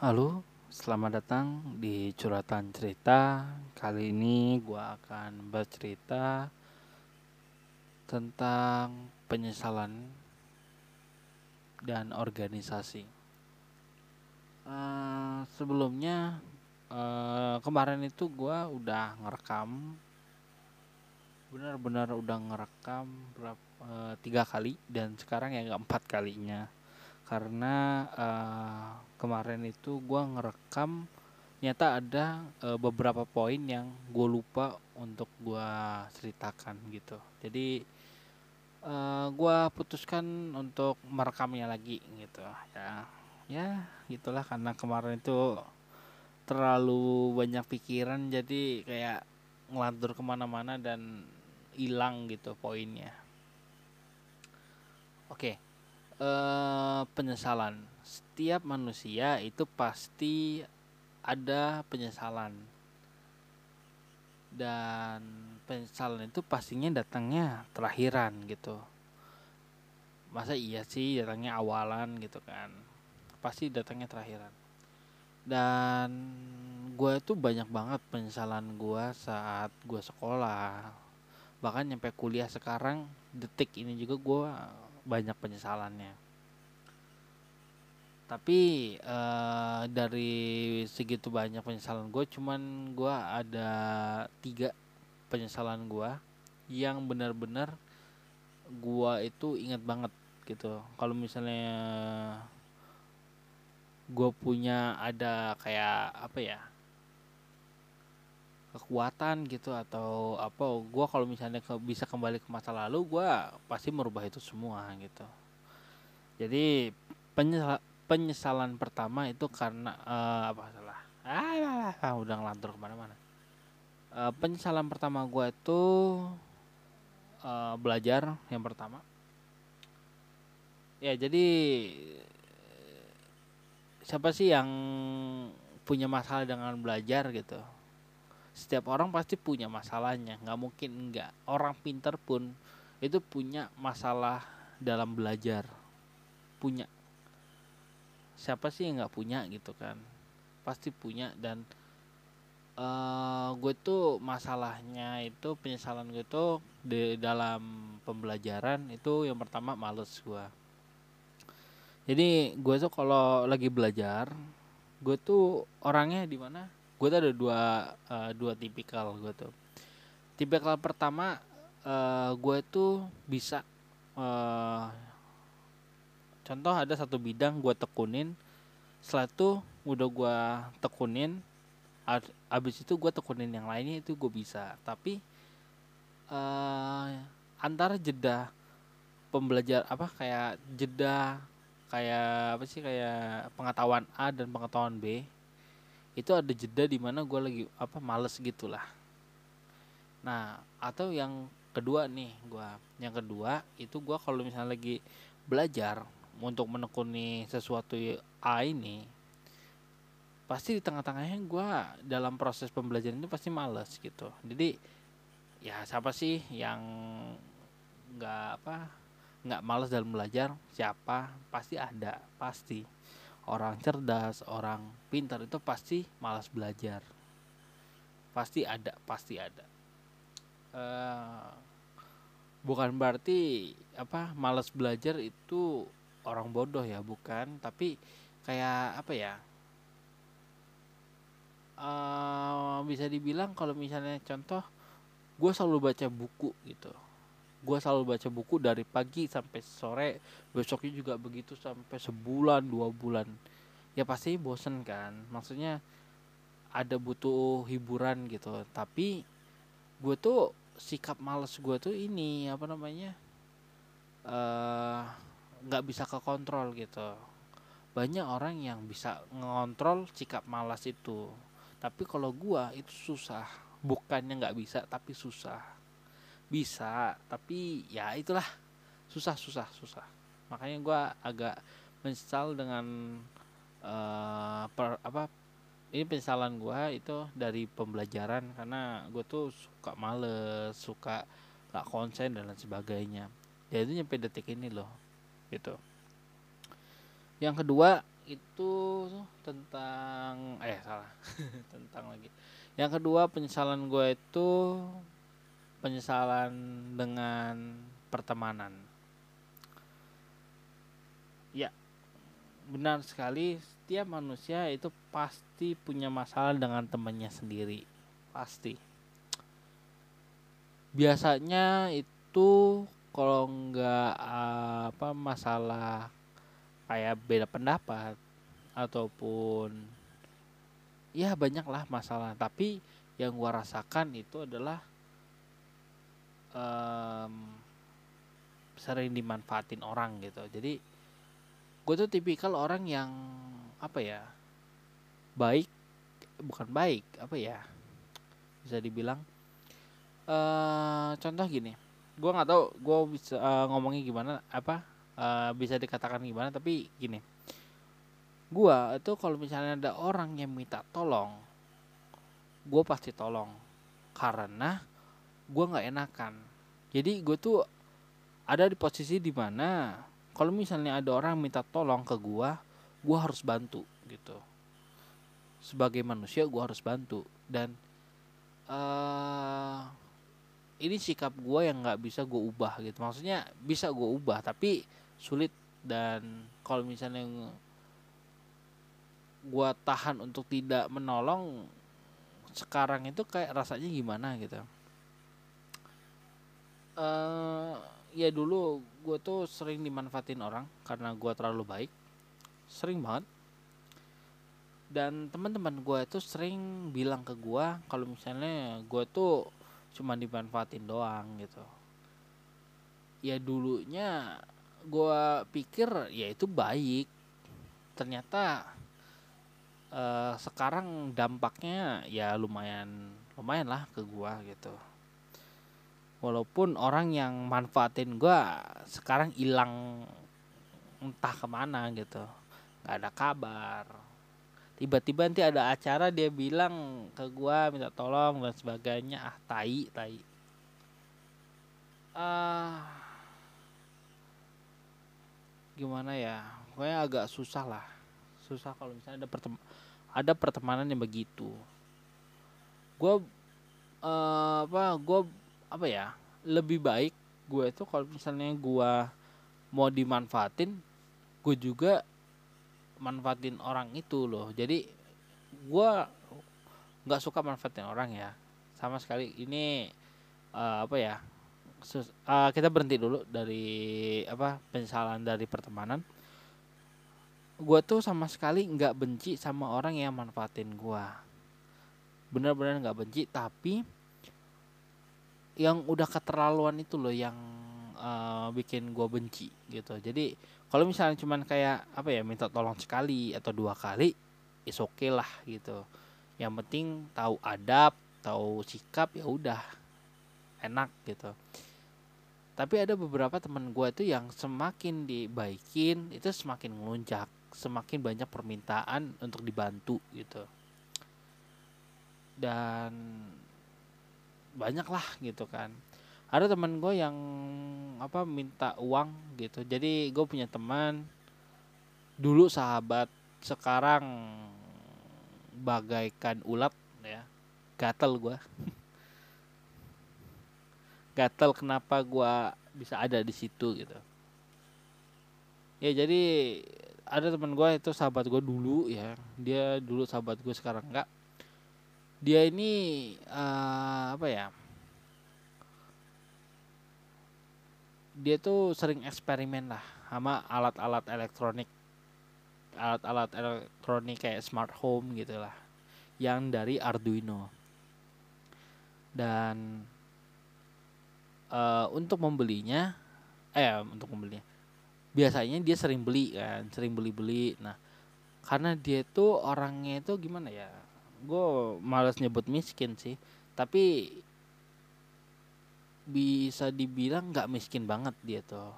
Halo, selamat datang di curhatan cerita. Kali ini gue akan bercerita tentang penyesalan dan organisasi. Uh, sebelumnya uh, kemarin itu gue udah ngerekam, benar-benar udah ngerekam berapa uh, tiga kali dan sekarang yang keempat kalinya karena uh, kemarin itu gue ngerekam nyata ada uh, beberapa poin yang gue lupa untuk gue ceritakan gitu. Jadi uh, eh, gue putuskan untuk merekamnya lagi gitu. Ya ya gitulah karena kemarin itu terlalu banyak pikiran jadi kayak ngelantur ke mana-mana dan hilang gitu poinnya. Oke. okay eh, penyesalan. Setiap manusia itu pasti ada penyesalan. Dan penyesalan itu pastinya datangnya terakhiran gitu. Masa iya sih datangnya awalan gitu kan. Pasti datangnya terakhiran. Dan gue itu banyak banget penyesalan gue saat gue sekolah. Bahkan nyampe kuliah sekarang detik ini juga gue banyak penyesalannya. Tapi uh, dari segitu banyak penyesalan gue cuman gue ada tiga penyesalan gue yang benar-benar gue itu ingat banget gitu. Kalau misalnya gue punya ada kayak apa ya kekuatan gitu atau apa gue kalau misalnya ke, bisa kembali ke masa lalu gue pasti merubah itu semua gitu. Jadi penyesal, penyesalan pertama itu karena uh, apa salah? Ah, ah udah ngelantur ke mana-mana. Uh, penyesalan pertama gue itu uh, belajar yang pertama. Ya jadi siapa sih yang punya masalah dengan belajar gitu setiap orang pasti punya masalahnya. Nggak mungkin enggak orang pinter pun itu punya masalah dalam belajar. Punya. Siapa sih yang nggak punya gitu kan? Pasti punya dan uh, gue tuh masalahnya itu penyesalan gue tuh di dalam pembelajaran itu yang pertama males gue jadi gue tuh kalau lagi belajar gue tuh orangnya di mana gue tuh ada dua uh, dua tipikal gue tuh. Tipikal pertama uh, gue tuh bisa uh, contoh ada satu bidang gue tekunin setelah itu udah gue tekunin abis itu gue tekunin yang lainnya itu gue bisa. Tapi uh, antara jeda pembelajar apa kayak jeda kayak apa sih kayak pengetahuan A dan pengetahuan B itu ada jeda di mana gue lagi apa males gitulah. Nah atau yang kedua nih gue yang kedua itu gue kalau misalnya lagi belajar untuk menekuni sesuatu A ini pasti di tengah-tengahnya gue dalam proses pembelajaran itu pasti males gitu. Jadi ya siapa sih yang nggak apa nggak males dalam belajar? Siapa? Pasti ada pasti orang cerdas, orang pintar itu pasti malas belajar. Pasti ada, pasti ada. Uh, bukan berarti apa malas belajar itu orang bodoh ya, bukan. Tapi kayak apa ya? Uh, bisa dibilang kalau misalnya contoh, gue selalu baca buku gitu gue selalu baca buku dari pagi sampai sore besoknya juga begitu sampai sebulan dua bulan. Ya pasti bosen kan maksudnya ada butuh hiburan gitu. Tapi gue tuh sikap males gue tuh ini apa namanya eh, nggak uh, bisa ke kontrol gitu. Banyak orang yang bisa ngontrol sikap malas itu. Tapi kalau gue itu susah bukannya nggak bisa tapi susah bisa tapi ya itulah. Susah susah susah. Makanya gue agak menyesal dengan uh, per, apa ini penyesalan gue itu dari pembelajaran. Karena gue tuh suka males suka gak konsen dan lain sebagainya. Ya itu nyampe detik ini loh gitu. Yang kedua itu tentang eh salah. Tentang lagi. Yang kedua penyesalan gue itu penyesalan dengan pertemanan. Ya benar sekali. Setiap manusia itu pasti punya masalah dengan temannya sendiri. Pasti. Biasanya itu kalau nggak apa masalah kayak beda pendapat ataupun ya banyak lah masalah. Tapi yang gua rasakan itu adalah um, sering dimanfaatin orang gitu. Jadi gue tuh tipikal orang yang apa ya baik bukan baik apa ya bisa dibilang. Uh, contoh gini gue nggak tahu gue bisa uh, ngomongnya gimana apa uh, bisa dikatakan gimana tapi gini. Gua itu kalau misalnya ada orang yang minta tolong gue pasti tolong. Karena gue nggak enakan. Jadi gue tuh ada di posisi di mana kalau misalnya ada orang minta tolong ke gue gue harus bantu gitu. Sebagai manusia gue harus bantu. Dan uh, ini sikap gue yang nggak bisa gue ubah gitu. Maksudnya bisa gue ubah tapi sulit. Dan kalau misalnya gua tahan untuk tidak menolong sekarang itu kayak rasanya gimana gitu uh, ya dulu gue tuh sering dimanfaatin orang karena gue terlalu baik. Sering banget. Dan teman-teman gue itu sering bilang ke gue kalau misalnya gue tuh cuma dimanfaatin doang gitu. Ya dulunya gue pikir ya itu baik. Ternyata uh, sekarang dampaknya ya lumayan lumayan lah ke gua gitu walaupun orang yang manfaatin gua sekarang hilang entah ke mana gitu. Nggak ada kabar. Tiba-tiba nanti ada acara dia bilang ke gua minta tolong dan sebagainya. Ah tai tai. Uh, gimana ya? Pokoknya agak susah lah. Susah kalau misalnya ada pertem ada pertemanan yang begitu. Gue uh, apa gue apa ya lebih baik gue itu kalau misalnya gue mau dimanfaatin gue juga manfaatin orang itu loh. Jadi gue nggak suka manfaatin orang ya. Sama sekali ini uh, apa ya sus, uh, kita berhenti dulu dari apa penyesalan dari pertemanan. Gue tuh sama sekali nggak benci sama orang yang manfaatin gue bener-bener nggak benci tapi yang udah keterlaluan itu loh yang uh, bikin gue benci gitu. Jadi kalau misalnya cuman kayak apa ya minta tolong sekali atau dua kali is oke okay lah gitu. Yang penting tahu adab tahu sikap ya udah enak gitu. Tapi ada beberapa teman gue itu yang semakin dibaikin itu semakin ngelunjak semakin banyak permintaan untuk dibantu gitu. Dan banyak lah gitu kan. Ada teman gue yang apa minta uang gitu. Jadi gue punya teman dulu sahabat sekarang bagaikan ulat ya. Gatel gue gatel kenapa gue bisa ada di situ gitu. Ya jadi ada teman gue itu sahabat gue dulu ya. Dia dulu sahabat gue sekarang enggak dia ini uh, apa ya? Dia tuh sering eksperimen lah sama alat-alat elektronik alat-alat elektronik kayak smart home gitulah yang dari Arduino. Dan uh, untuk membelinya eh untuk membelinya biasanya dia sering beli kan sering beli beli nah karena dia tuh orangnya itu gimana ya gue malas nyebut miskin sih. Tapi bisa dibilang nggak miskin banget dia tuh.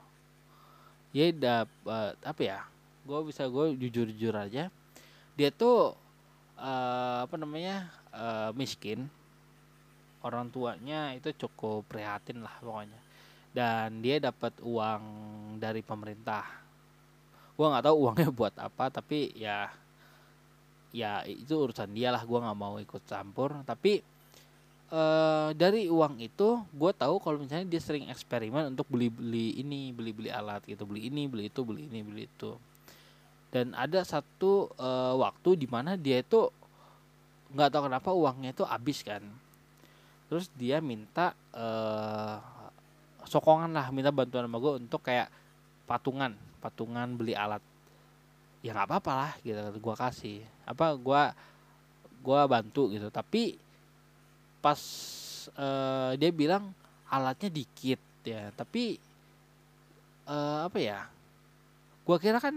Ya dapat apa ya gue bisa gue jujur jujur aja. Dia tuh uh, apa namanya uh, miskin. Orang tuanya itu cukup prihatin lah pokoknya. Dan dia dapat uang dari pemerintah. Gue nggak tahu uangnya buat apa tapi ya ya itu urusan dia lah gue nggak mau ikut campur. Tapi uh, dari uang itu gue tahu kalau misalnya dia sering eksperimen untuk beli beli ini beli beli alat gitu. Beli ini beli itu beli ini beli itu. Dan ada satu uh, waktu di mana dia itu nggak tahu kenapa uangnya itu habis kan. Terus dia minta uh, sokongan lah minta bantuan sama gue untuk kayak patungan patungan beli alat ya nggak apa-apa lah gitu gue kasih. Apa gue gue bantu gitu. Tapi pas uh, dia bilang alatnya dikit ya. Tapi uh, apa ya gue kira kan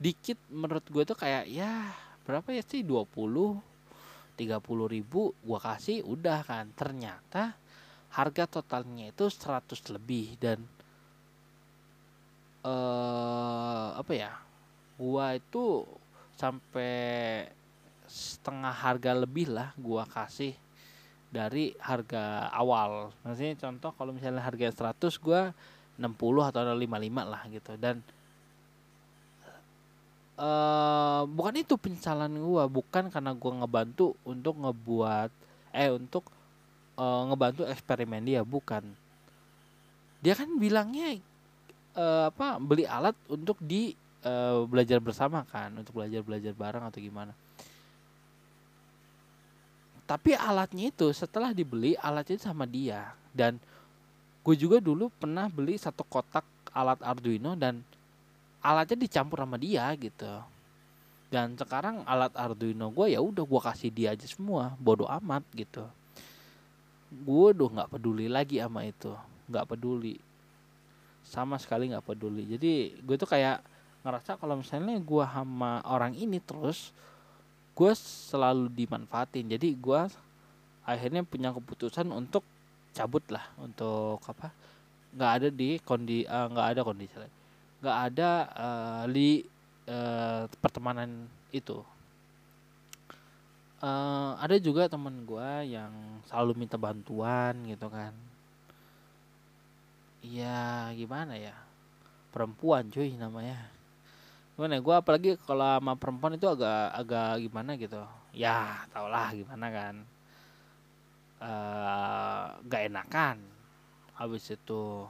dikit menurut gue tuh kayak ya berapa ya sih? 20 30 ribu gue kasih udah kan. Ternyata harga totalnya itu 100 lebih dan uh, apa ya gua itu sampai setengah harga lebih lah gua kasih dari harga awal. Maksudnya contoh kalau misalnya harga 100 gua 60 atau 55 lah gitu dan uh, bukan itu penyesalan gua, bukan karena gua ngebantu untuk ngebuat eh untuk uh, ngebantu eksperimen dia, bukan. Dia kan bilangnya uh, apa beli alat untuk di uh, belajar bersama kan untuk belajar belajar bareng atau gimana. Tapi alatnya itu setelah dibeli alatnya itu sama dia. Dan gue juga dulu pernah beli satu kotak alat Arduino dan alatnya dicampur sama dia gitu. Dan sekarang alat Arduino gue ya udah gue kasih dia aja semua bodoh amat gitu. Gue udah nggak peduli lagi sama itu nggak peduli. Sama sekali nggak peduli. Jadi gue tuh kayak ngerasa kalau misalnya gue sama orang ini terus gue selalu dimanfaatin. Jadi gue akhirnya punya keputusan untuk cabut lah untuk apa nggak ada di kondi eh, nggak uh, ada kondisi nggak ada uh, di uh, pertemanan itu. Uh, ada juga teman gue yang selalu minta bantuan gitu kan. Ya gimana ya? Perempuan cuy namanya gimana ya, gue apalagi kalau sama perempuan itu agak agak gimana gitu. Ya tau lah gimana kan. Uh, gak enakan. Habis itu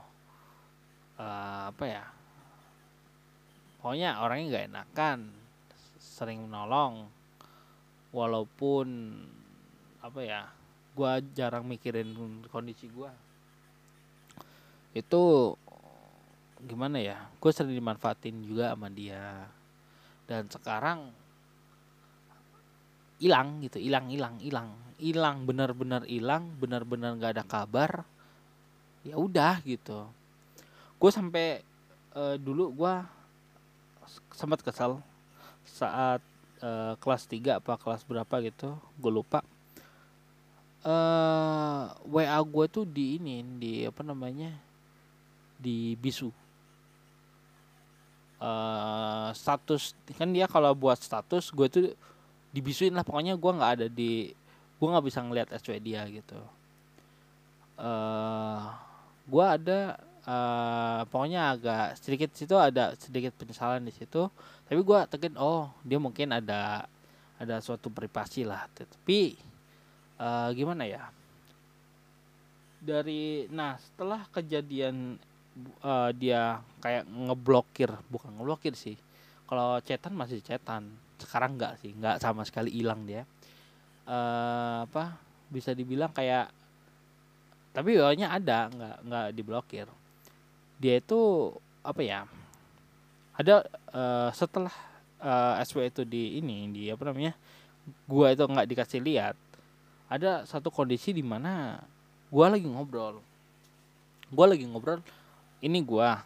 uh, apa ya pokoknya orangnya gak enakan. Sering menolong. Walaupun apa ya gue jarang mikirin kondisi gue itu gimana ya gue sering dimanfaatin juga sama dia. Dan sekarang hilang gitu hilang hilang hilang. Hilang benar-benar hilang benar-benar nggak ada kabar ya udah gitu. Gue sampai uh, dulu gue sempat kesal saat uh, kelas 3 apa kelas berapa gitu gue lupa. Uh, eh, WA gue tuh di ini di apa namanya di bisu uh, status kan dia kalau buat status gue tuh dibisuin lah pokoknya gue nggak ada di gue nggak bisa ngeliat SW dia gitu. Uh, gue ada uh, pokoknya agak sedikit situ ada sedikit penyesalan di situ. Tapi gue tekin oh dia mungkin ada ada suatu privasi lah. Tapi uh, gimana ya? Dari nah setelah kejadian uh, dia kayak ngeblokir bukan ngeblokir sih. Kalau cetan masih cetan. Sekarang enggak sih enggak sama sekali hilang dia. Uh, apa bisa dibilang kayak tapi bawahnya ada nggak nggak diblokir. Dia itu apa ya ada uh, setelah uh, SW itu di ini di apa namanya gua itu nggak dikasih lihat ada satu kondisi di mana gua lagi ngobrol. Gua lagi ngobrol ini gua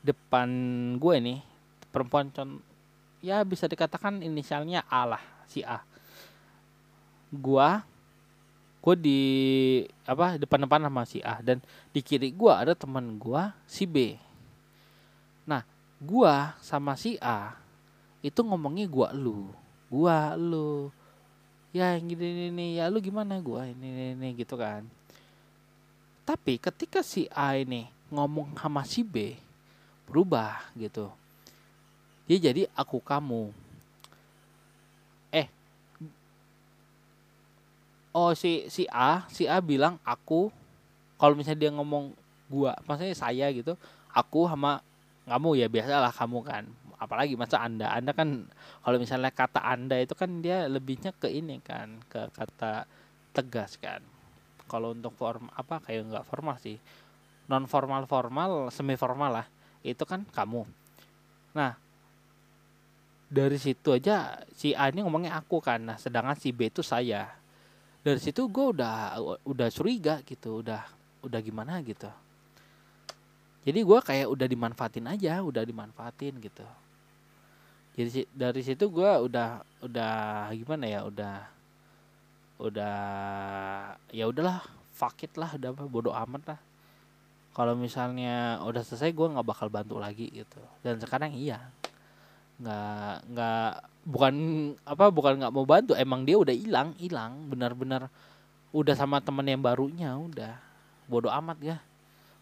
depan gue nih perempuan con ya bisa dikatakan inisialnya A lah si A. Gua gue di apa depan-depan sama si A. Dan di kiri gua ada teman gua si B. Nah gua sama si A itu ngomongnya gua lu gua lu ya gini ini ya lu gimana gua ini, ini, ini gitu kan. Tapi ketika si A ini ngomong sama si B berubah gitu. Dia jadi aku kamu. Eh oh si si A si A bilang aku kalau misalnya dia ngomong gua maksudnya saya gitu aku sama kamu ya biasalah kamu kan. Apalagi masa anda. Anda kan kalau misalnya kata anda itu kan dia lebihnya ke ini kan ke kata tegas kan. Kalau untuk form apa kayak nggak formal sih non formal formal semi formal lah itu kan kamu. Nah dari situ aja si A ini ngomongnya aku kan nah sedangkan si B itu saya. Dari situ gue udah udah curiga gitu udah udah gimana gitu. Jadi gue kayak udah dimanfaatin aja udah dimanfaatin gitu. Jadi dari situ gue udah udah gimana ya udah udah ya udahlah fuck it lah udah bodoh amat lah kalau misalnya udah selesai gue nggak bakal bantu lagi gitu. Dan sekarang iya. Nggak nggak bukan apa bukan nggak mau bantu emang dia udah hilang hilang. Benar-benar udah sama temen yang barunya udah. Bodoh amat ya.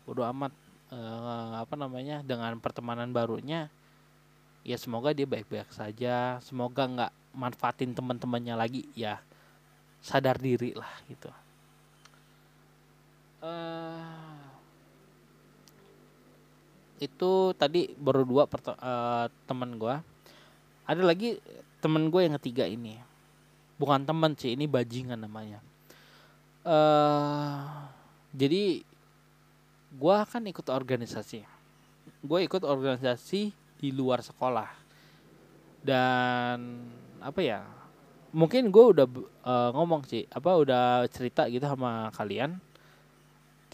Bodoh amat eh, apa namanya dengan pertemanan barunya ya semoga dia baik-baik saja. Semoga nggak manfaatin teman-temannya lagi ya. Sadar diri lah gitu. Uh, itu tadi baru dua uh, teman gue ada lagi temen gue yang ketiga ini. Bukan teman sih ini bajingan namanya. Uh, jadi gue akan ikut organisasi. Gue ikut organisasi di luar sekolah. Dan apa ya mungkin gue udah uh, ngomong sih apa udah cerita gitu sama kalian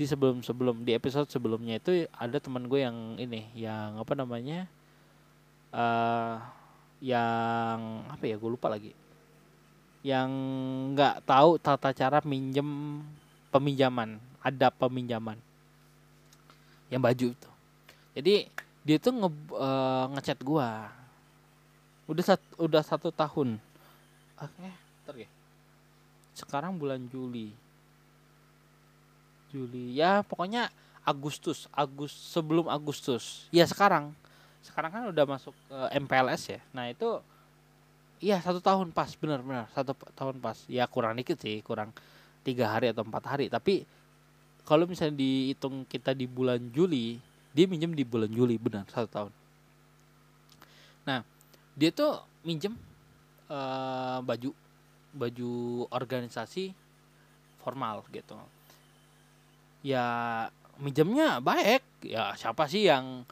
di sebelum sebelum di episode sebelumnya itu ada teman gue yang ini yang apa namanya uh, yang apa ya gue lupa lagi. Yang nggak tahu tata cara minjem peminjaman ada peminjaman. Yang baju itu. Jadi dia tuh nge uh, ngechat gua. Udah sat, udah satu tahun. Oke okay, ya. Sekarang bulan Juli Juli. Ya pokoknya Agustus Agus sebelum Agustus. Ya sekarang. Sekarang kan udah masuk ke MPLS ya. Nah itu iya satu tahun pas. Benar-benar satu tahun pas. Ya kurang dikit sih. Kurang tiga hari atau empat hari. Tapi kalau misalnya dihitung kita di bulan Juli dia minjem di bulan Juli. Benar satu tahun. Nah dia tuh minjem uh, baju baju organisasi formal gitu ya minjemnya baik. Ya siapa sih yang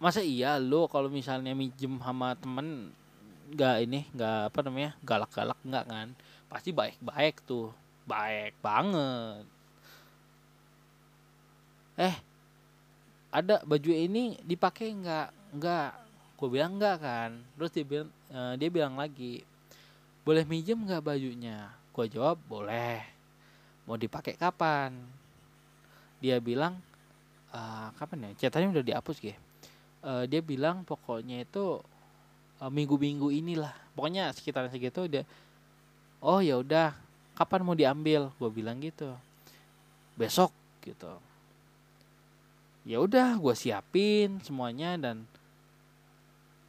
masa iya lo kalau misalnya minjem sama temen nggak ini nggak apa namanya galak-galak nggak kan? Pasti baik-baik tuh. Baik banget. Eh ada baju ini dipakai nggak? Nggak. Gue bilang nggak kan? Terus dia bilang uh, dia bilang lagi boleh minjem nggak bajunya? Gue jawab boleh mau dipakai kapan? Dia bilang uh, kapan ya? Catatannya udah dihapus ya? Uh, dia bilang pokoknya itu minggu-minggu uh, inilah. Pokoknya sekitar segitu dia oh ya udah kapan mau diambil? Gue bilang gitu. Besok gitu. Ya udah gue siapin semuanya dan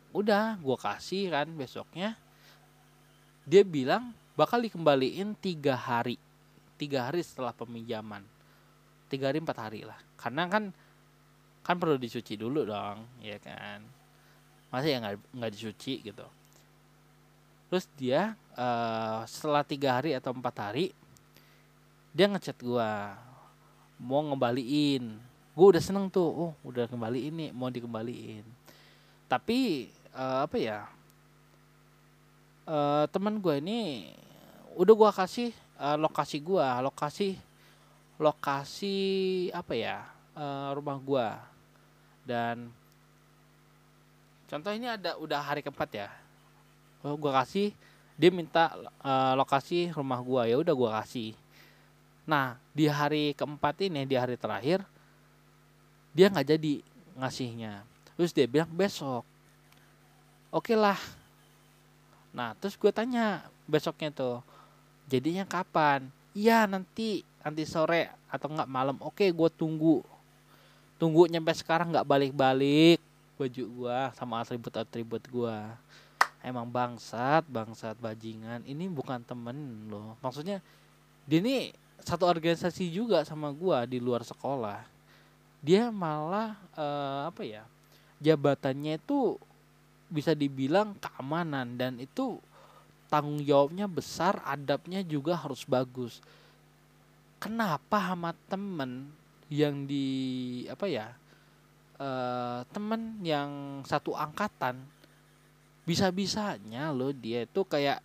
udah gue kasih kan besoknya. Dia bilang bakal dikembaliin tiga hari tiga hari setelah peminjaman. Tiga hari empat hari lah. Karena kan kan perlu dicuci dulu dong ya kan? Masa ya nggak nggak dicuci gitu? Terus dia uh, setelah tiga hari atau empat hari dia ngechat gue mau ngembaliin. Gue udah seneng tuh oh udah kembali ini mau dikembaliin. Tapi uh, apa ya? Uh, teman gue ini udah gue kasih uh, lokasi gue lokasi lokasi apa ya uh, rumah gue dan contoh ini ada udah hari keempat ya. Oh gue kasih dia minta uh, lokasi rumah gue ya udah gue kasih. Nah di hari keempat ini di hari terakhir dia nggak jadi ngasihnya. Terus dia bilang besok. Oke okay lah. Nah terus gue tanya besoknya tuh jadinya kapan? Iya nanti nanti sore atau nggak malam. Oke gue tunggu. Tunggu nyampe sekarang nggak balik-balik baju gua sama atribut-atribut gua. Emang bangsat bangsat bajingan. Ini bukan temen loh. Maksudnya dia ini satu organisasi juga sama gua di luar sekolah. Dia malah uh, apa ya jabatannya itu bisa dibilang keamanan dan itu tanggung jawabnya besar adabnya juga harus bagus. Kenapa sama temen yang di apa ya uh, temen yang satu angkatan bisa-bisanya loh dia itu kayak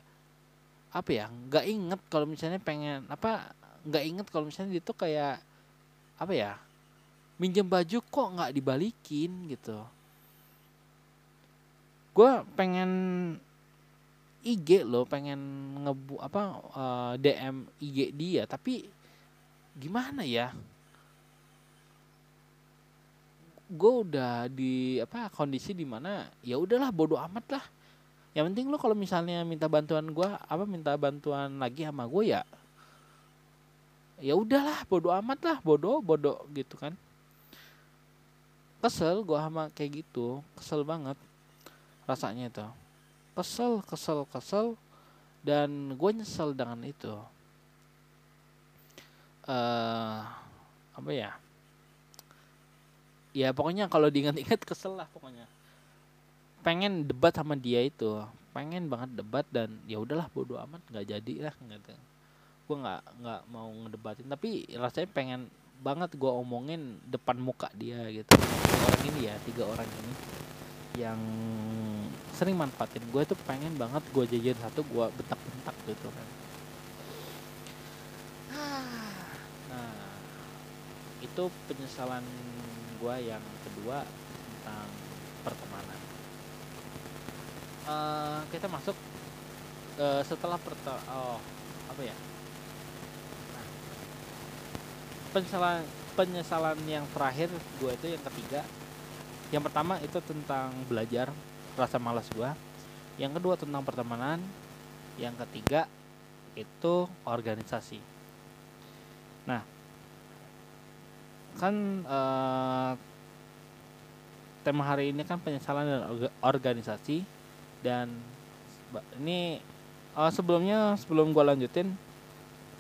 apa ya nggak inget kalau misalnya pengen apa nggak inget kalau misalnya dia tuh kayak apa ya minjem baju kok nggak dibalikin gitu. Gue pengen IG lo pengen ngebu apa uh, eh, DM IG dia. Tapi gimana ya? Gue udah di apa kondisi di mana ya udahlah bodoh amat lah. Yang penting lo kalau misalnya minta bantuan gue apa minta bantuan lagi sama gue ya ya udahlah bodoh amat lah bodoh bodoh gitu kan. Kesel gue sama kayak gitu kesel banget rasanya itu kesel kesel kesel dan gue nyesel dengan itu. Uh, apa ya? Ya pokoknya kalau diingat-ingat kesel lah pokoknya. Pengen debat sama dia itu. Pengen banget debat dan ya udahlah bodo amat nggak jadi lah gitu gue nggak nggak mau ngedebatin. Tapi rasanya pengen banget gue omongin depan muka dia gitu. Orang ini ya tiga orang ini yang sering manfaatin. Gue tuh pengen banget gue jajan satu gue bentak-bentak gitu kan. Nah itu penyesalan gue yang kedua tentang pertemanan. Uh, kita masuk uh, setelah perta oh apa ya? Nah, penyesalan penyesalan yang terakhir gue itu yang ketiga. Yang pertama itu tentang belajar rasa malas gue yang kedua tentang pertemanan yang ketiga itu organisasi. Nah kan uh, tema hari ini kan penyesalan dan organisasi dan ini uh, sebelumnya sebelum gue lanjutin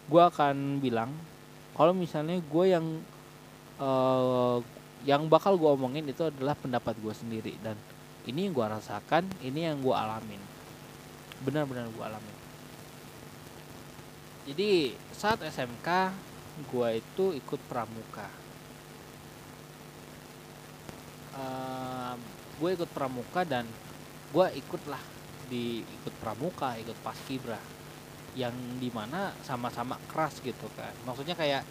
gue akan bilang kalau misalnya gue yang uh, yang bakal gue omongin itu adalah pendapat gue sendiri dan ini yang gue rasakan ini yang gue alamin. Benar-benar gue alamin. Jadi saat SMK gue itu ikut pramuka. Uh, gue ikut pramuka dan gue ikutlah di ikut pramuka ikut paskibra yang di mana sama-sama keras gitu kan. Maksudnya kayak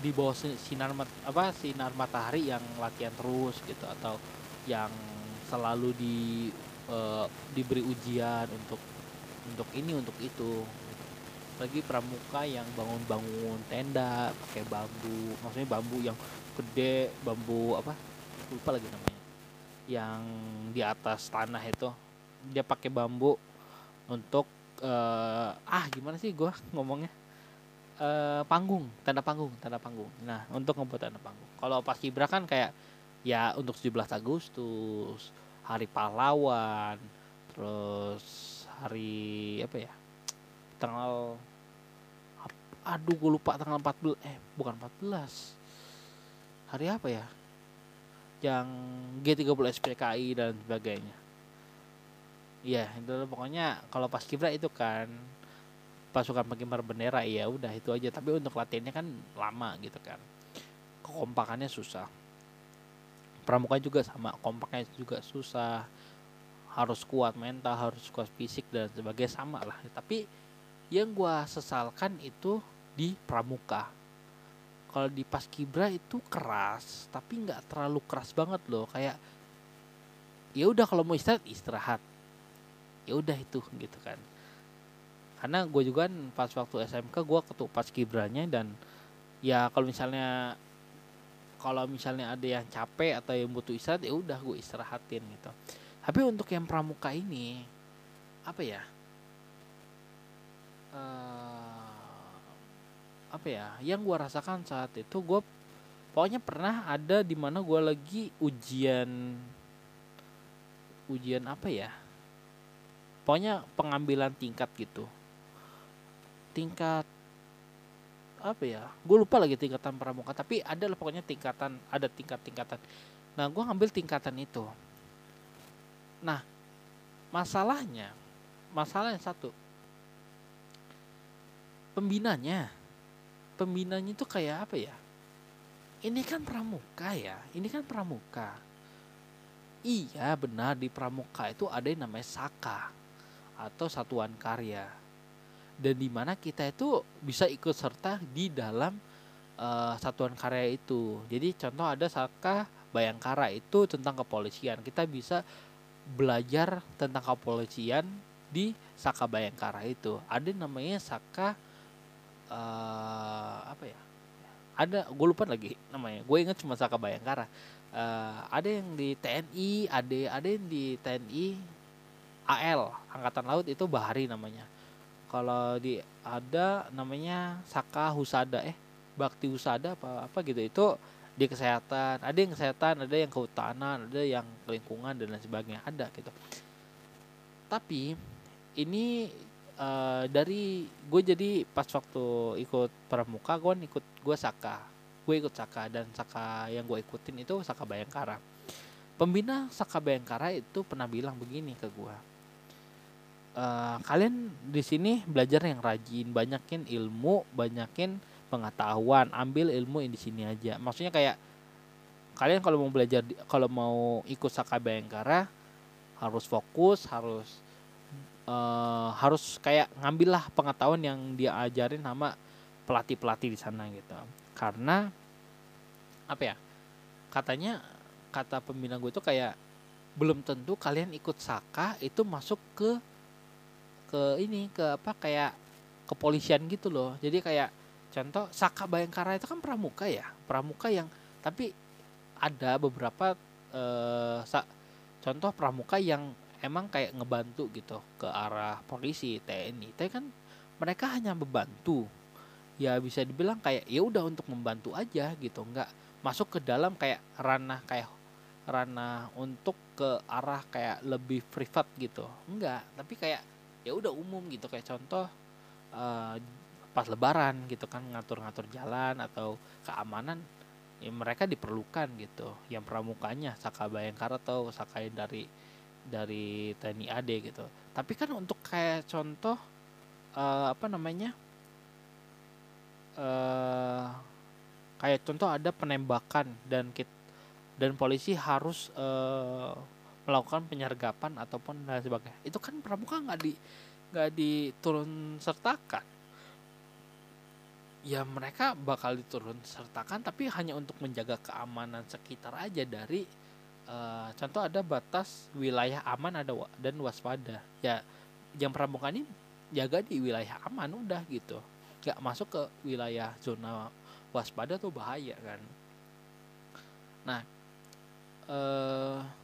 di bawah sinar mat, apa sinar matahari yang latihan terus gitu atau yang selalu di uh, diberi ujian untuk untuk ini untuk itu. Lagi pramuka yang bangun-bangun tenda pakai bambu maksudnya bambu yang gede bambu apa? Lupa lagi namanya. Yang di atas tanah itu. Dia pakai bambu untuk uh, ah gimana sih gue ngomongnya? Uh, panggung tanda panggung tanda panggung. Nah untuk ngebuat tanda panggung. Kalau pas kibra kan kayak ya untuk 17 Agustus hari pahlawan terus hari apa ya tanggal aduh gue lupa tanggal 14 eh bukan 14 hari apa ya? Yang G30 SPKI dan sebagainya. Iya, itu pokoknya kalau pas kibra itu kan pasukan pengibar bendera ya udah itu aja. Tapi untuk latihannya kan lama gitu kan. Kekompakannya susah pramuka juga sama kompaknya juga susah harus kuat mental harus kuat fisik dan sebagainya sama lah. Tapi yang gua sesalkan itu di pramuka. Kalau di pas kibra itu keras tapi nggak terlalu keras banget loh. Kayak ya udah kalau mau istirahat istirahat. Ya udah itu gitu kan. Karena gue juga kan pas waktu SMK gue ketuk pas kibranya dan ya kalau misalnya kalau misalnya ada yang capek atau yang butuh istirahat ya udah gue istirahatin gitu. Tapi untuk yang pramuka ini apa ya? Uh, apa ya? Yang gue rasakan saat itu gue pokoknya pernah ada di mana gue lagi ujian ujian apa ya? Pokoknya pengambilan tingkat gitu. Tingkat apa ya gue lupa lagi tingkatan pramuka tapi ada lah pokoknya tingkatan ada tingkat tingkatan nah gue ngambil tingkatan itu. Nah masalahnya masalah yang satu. Pembinanya pembinanya itu kayak apa ya? Ini kan pramuka ya ini kan pramuka. Iya benar di pramuka itu ada yang namanya saka atau satuan karya dan di mana kita itu bisa ikut serta di dalam uh, satuan karya itu. Jadi contoh ada Saka Bayangkara itu tentang kepolisian. Kita bisa belajar tentang kepolisian di Saka Bayangkara itu. Ada namanya Saka uh, apa ya? Ada gue lupa lagi namanya. Gue ingat cuma Saka Bayangkara. Uh, ada yang di TNI, ada ada yang di TNI AL Angkatan Laut itu Bahari namanya kalau di ada namanya Saka Husada eh Bakti Husada apa apa gitu itu di kesehatan. Ada yang kesehatan ada yang kehutanan ada yang lingkungan dan lain sebagainya. Ada gitu. Tapi ini uh, dari gue jadi pas waktu ikut pramuka gue ikut gue Saka. Gue ikut Saka dan Saka yang gue ikutin itu Saka Bayangkara. Pembina Saka Bayangkara itu pernah bilang begini ke gue uh, kalian di sini belajar yang rajin, banyakin ilmu, banyakin pengetahuan, ambil ilmu di sini aja. Maksudnya kayak kalian kalau mau belajar kalau mau ikut Saka Bayangkara harus fokus, harus uh, harus kayak ngambillah pengetahuan yang dia ajarin sama pelatih-pelatih di sana gitu. Karena apa ya? Katanya kata pembina gue itu kayak belum tentu kalian ikut Saka itu masuk ke ke ini ke apa kayak kepolisian gitu loh. Jadi kayak contoh Saka Bayangkara itu kan pramuka ya? Pramuka yang tapi ada beberapa eh, sa, contoh pramuka yang emang kayak ngebantu gitu ke arah polisi TNI tapi kan mereka hanya membantu. Ya bisa dibilang kayak ya udah untuk membantu aja gitu. Nggak masuk ke dalam kayak ranah kayak ranah untuk ke arah kayak lebih privat gitu. Enggak tapi kayak ya udah umum gitu. Kayak contoh uh, pas lebaran gitu kan ngatur-ngatur jalan atau keamanan ya mereka diperlukan gitu. Yang pramukanya Saka Bayangkara atau Saka dari dari TNI AD gitu. Tapi kan untuk kayak contoh uh, apa namanya uh, kayak contoh ada penembakan dan kit dan polisi harus uh, melakukan penyergapan ataupun dan sebagainya. Itu kan pramuka nggak di nggak diturun sertakan. Ya mereka bakal diturun sertakan tapi hanya untuk menjaga keamanan sekitar aja dari uh, contoh ada batas wilayah aman ada dan waspada. Ya yang pramuka ini jaga di wilayah aman udah gitu. Nggak masuk ke wilayah zona waspada tuh bahaya kan. Nah eh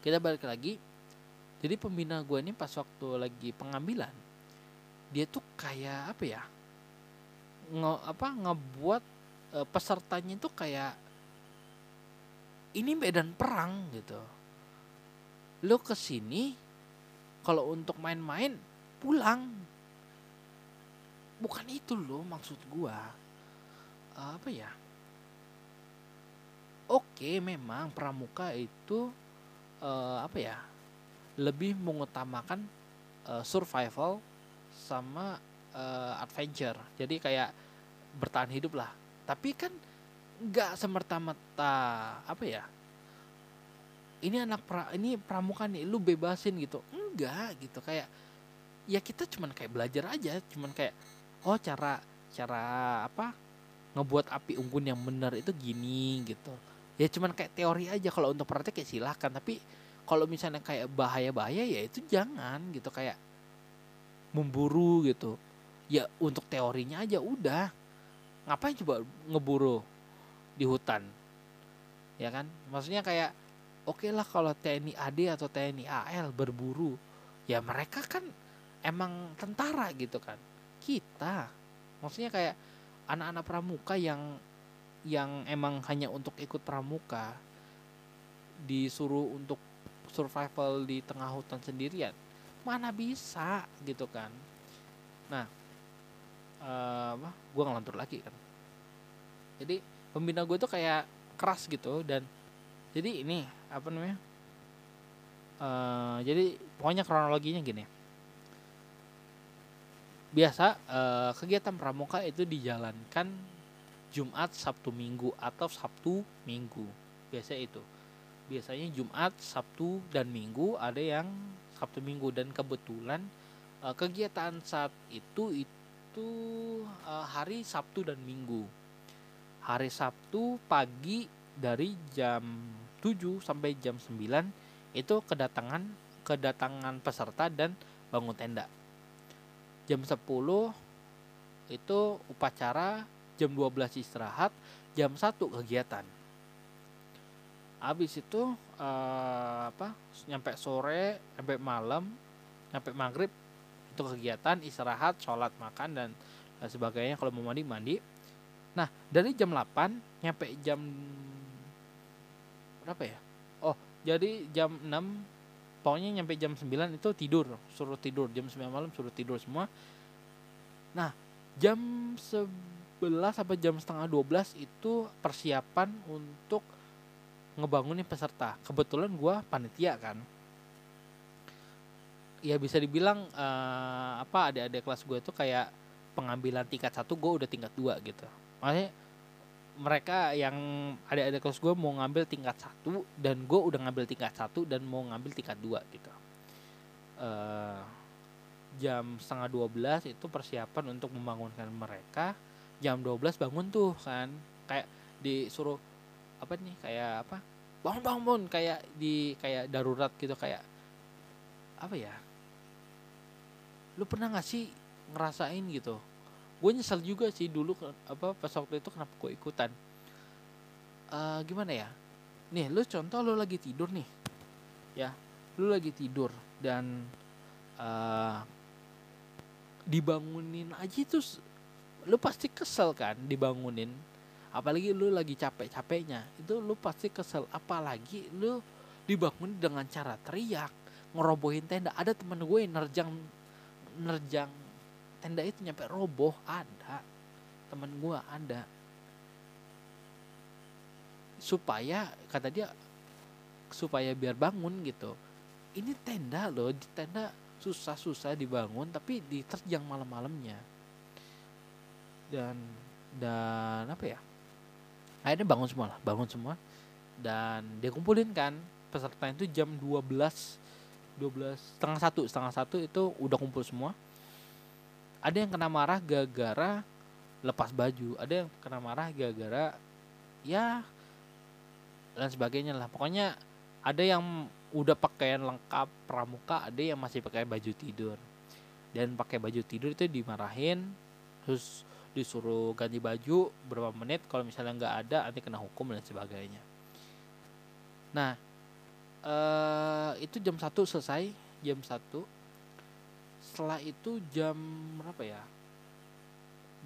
kita balik lagi. Jadi pembina gue ini pas waktu lagi pengambilan dia tuh kayak apa ya? Nge apa ngebuat e, pesertanya itu kayak ini medan perang gitu. Lo ke sini kalau untuk main-main pulang. Bukan itu loh maksud gua. Apa ya? Oke memang pramuka itu uh, apa ya lebih mengutamakan uh, survival sama uh, adventure. Jadi kayak bertahan hidup lah. Tapi kan nggak semerta-merta apa ya ini anak pra ini pramuka nih lu bebasin gitu. Enggak gitu. Kayak ya kita cuman kayak belajar aja. Cuman kayak oh cara cara apa ngebuat api unggun yang benar itu gini gitu ya cuman kayak teori aja kalau untuk praktek ya silahkan tapi kalau misalnya kayak bahaya-bahaya ya itu jangan gitu kayak memburu gitu. Ya untuk teorinya aja udah. Ngapain coba ngeburu di hutan? Ya kan? Maksudnya kayak oke okay lah kalau TNI AD atau TNI AL berburu ya mereka kan emang tentara gitu kan. Kita. Maksudnya kayak anak-anak pramuka yang yang emang hanya untuk ikut pramuka disuruh untuk survival di tengah hutan sendirian mana bisa gitu kan? Nah uh, apa gue ngelantur lagi kan. Jadi pembina gue tuh kayak keras gitu dan jadi ini apa namanya uh, jadi pokoknya kronologinya gini. Biasa uh, kegiatan pramuka itu dijalankan Jumat Sabtu Minggu atau Sabtu Minggu biasa itu biasanya Jumat Sabtu dan Minggu ada yang Sabtu Minggu dan kebetulan uh, kegiatan saat itu itu uh, hari Sabtu dan Minggu. Hari Sabtu pagi dari jam 7 sampai jam 9 itu kedatangan kedatangan peserta dan bangun tenda. Jam 10 itu upacara, jam 12 istirahat, jam 1 kegiatan. Habis itu uh, apa nyampe sore sampai malam nyampe maghrib itu kegiatan istirahat sholat makan dan, dan sebagainya. Kalau mau mandi mandi. Nah dari jam 8 nyampe jam berapa ya? Oh jadi jam 6 pokoknya nyampe jam 9 itu tidur suruh tidur. Jam 9 malam suruh tidur semua. Nah jam 11 sampai jam setengah 12 itu persiapan untuk ngebangunin peserta. Kebetulan gue panitia kan. Ya bisa dibilang uh, apa adik-adik kelas gue itu kayak pengambilan tingkat satu gue udah tingkat dua gitu. Makanya mereka yang adik-adik kelas gue mau ngambil tingkat satu dan gue udah ngambil tingkat satu dan mau ngambil tingkat dua gitu. Uh, jam setengah dua belas itu persiapan untuk membangunkan mereka jam 12 bangun tuh kan. Kayak disuruh apa nih kayak apa? Bangun bangun bangun kayak di kayak darurat gitu kayak apa ya? Lu pernah gak sih ngerasain gitu? Gue nyesel juga sih dulu apa pas waktu itu kenapa gue ikutan. Uh, gimana ya? Nih lu contoh lu lagi tidur nih. Ya lu lagi tidur dan uh, dibangunin aja itu lu pasti kesel kan dibangunin. Apalagi lu lagi capek-capeknya itu lu pasti kesel. Apalagi lu dibangun dengan cara teriak ngerobohin tenda. Ada temen gue yang nerjang nerjang tenda itu nyampe roboh ada. Temen gue ada. Supaya kata dia supaya biar bangun gitu. Ini tenda loh di tenda susah-susah dibangun tapi diterjang malam-malamnya dan dan apa ya? Akhirnya bangun semua lah bangun semua. Dan dia kumpulin kan peserta itu jam 12 12 setengah satu setengah satu itu udah kumpul semua. Ada yang kena marah gara-gara lepas baju ada yang kena marah gara-gara ya dan sebagainya lah. Pokoknya ada yang udah pakaian lengkap pramuka ada yang masih pakai baju tidur. Dan pakai baju tidur itu dimarahin terus disuruh ganti baju berapa menit kalau misalnya nggak ada nanti kena hukum dan sebagainya. Nah eh, itu jam satu selesai jam satu. Setelah itu jam berapa ya?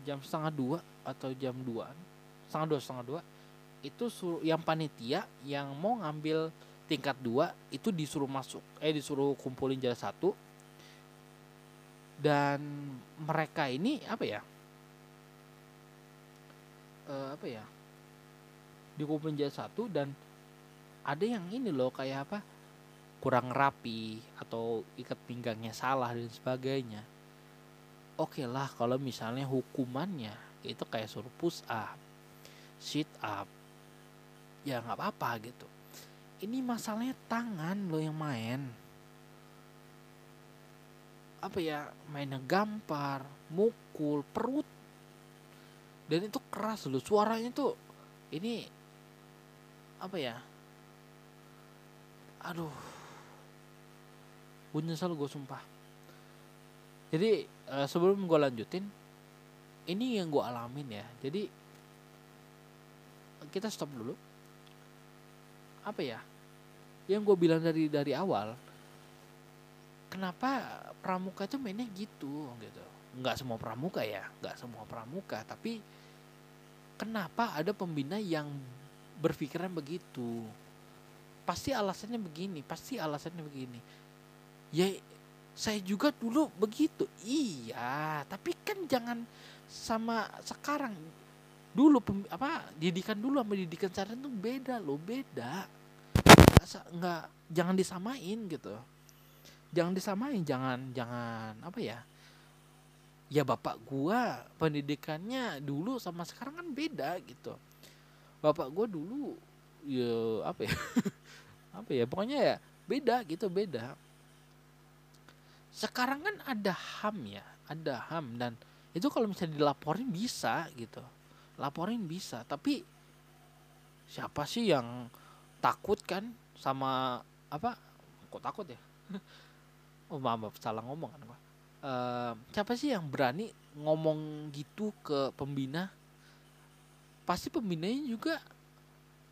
Jam setengah dua atau jam dua? Setengah dua setengah dua. Itu suruh yang panitia yang mau ngambil tingkat dua itu disuruh masuk eh disuruh kumpulin jalan satu. Dan mereka ini apa ya uh, apa ya di jaya satu dan ada yang ini loh kayak apa kurang rapi atau ikat pinggangnya salah dan sebagainya. Oke okay lah kalau misalnya hukumannya itu kayak suruh push up sit up ya nggak apa-apa gitu. Ini masalahnya tangan lo yang main. Apa ya mainnya gampar mukul perut. Dan itu keras loh. Suaranya tuh ini apa ya? Aduh. Gue nyesel gue sumpah. Jadi uh, sebelum gue lanjutin ini yang gue alamin ya. Jadi kita stop dulu. Apa ya? Yang gue bilang dari dari awal kenapa pramuka itu mainnya gitu gitu. Nggak semua pramuka ya nggak semua pramuka tapi kenapa ada pembina yang berpikiran begitu? Pasti alasannya begini pasti alasannya begini. Ya saya juga dulu begitu. Iya tapi kan jangan sama sekarang. Dulu pem, apa didikan dulu sama didikan sekarang tuh beda loh beda. Nggak jangan disamain gitu. Jangan disamain jangan jangan apa ya ya bapak gua pendidikannya dulu sama sekarang kan beda gitu. Bapak gua dulu ya apa ya? Apa ya? Pokoknya ya beda gitu beda. Sekarang kan ada ham ya ada ham dan itu kalau misalnya dilaporin bisa gitu. Laporin bisa tapi siapa sih yang takut kan sama apa? Kok takut ya? Oh maaf, salah ngomong kan uh, siapa sih yang berani ngomong gitu ke pembina? Pasti pembinanya juga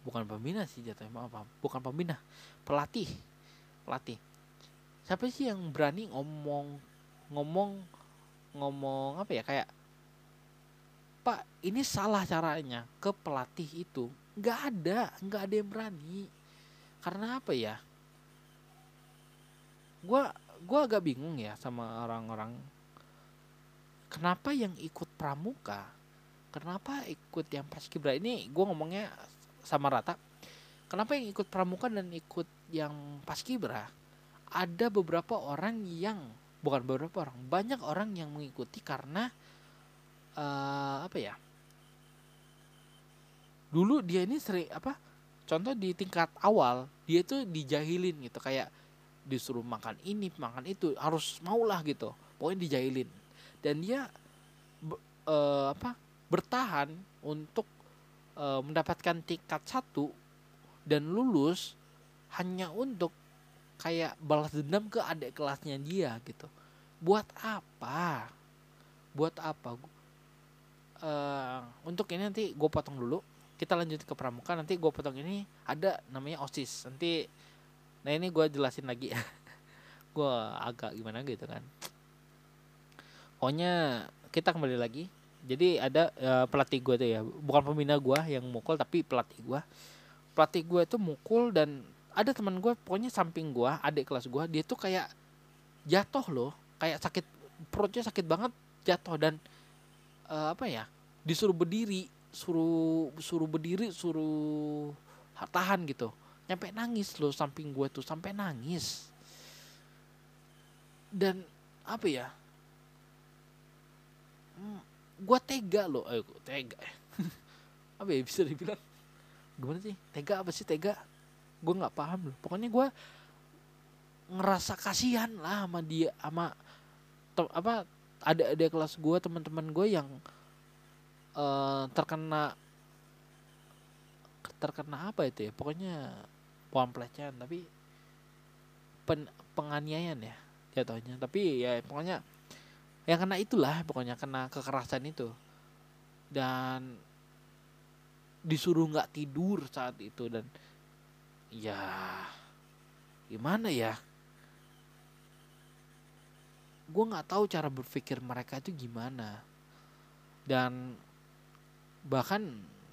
bukan pembina sih jatuhnya maaf, maaf bukan pembina pelatih pelatih. Siapa sih yang berani ngomong ngomong ngomong apa ya kayak Pak ini salah caranya ke pelatih itu. Nggak ada nggak ada yang berani. Karena apa ya? Gue gue agak bingung ya sama orang-orang. Kenapa yang ikut pramuka? Kenapa ikut yang paskibra ini gue ngomongnya sama rata. Kenapa yang ikut pramuka dan ikut yang paskibra ada beberapa orang yang bukan beberapa orang banyak orang yang mengikuti karena uh, apa ya? Dulu dia ini sering apa? Contoh di tingkat awal dia tuh dijahilin gitu. Kayak disuruh makan ini makan itu harus maulah gitu. Pokoknya dijahilin dan dia uh, apa bertahan untuk uh, mendapatkan tingkat satu dan lulus hanya untuk kayak balas dendam ke adik kelasnya dia gitu. Buat apa? Buat apa? Uh, untuk ini nanti gue potong dulu. Kita lanjut ke pramuka. Nanti gue potong ini ada namanya osis. Nanti nah ini gue jelasin lagi. Ya gue agak gimana gitu kan. Pokoknya kita kembali lagi. Jadi ada uh, pelatih gue tuh ya. Bukan pembina gue yang mukul tapi pelatih gue pelatih gue itu mukul dan ada teman gue pokoknya samping gue adik kelas gue dia tuh kayak jatuh loh. Kayak sakit perutnya sakit banget jatuh dan uh, apa ya disuruh berdiri suruh suruh berdiri suruh tahan gitu nyampe nangis loh samping gue tuh sampai nangis. Dan apa ya? Hmm, gue tega loh. Ayo tega. Apa ya bisa dibilang? Gimana sih? Tega apa sih tega? Gue nggak paham loh. Pokoknya gue ngerasa kasihan lah sama dia sama apa ada ada kelas gue teman-teman gue yang uh, terkena terkena apa itu ya? Pokoknya bukan pelecehan tapi pen, penganiayaan ya jatuhnya. Tapi ya pokoknya yang kena itulah pokoknya kena kekerasan itu. Dan disuruh nggak tidur saat itu dan ya gimana ya? Gue nggak tahu cara berpikir mereka itu gimana. Dan bahkan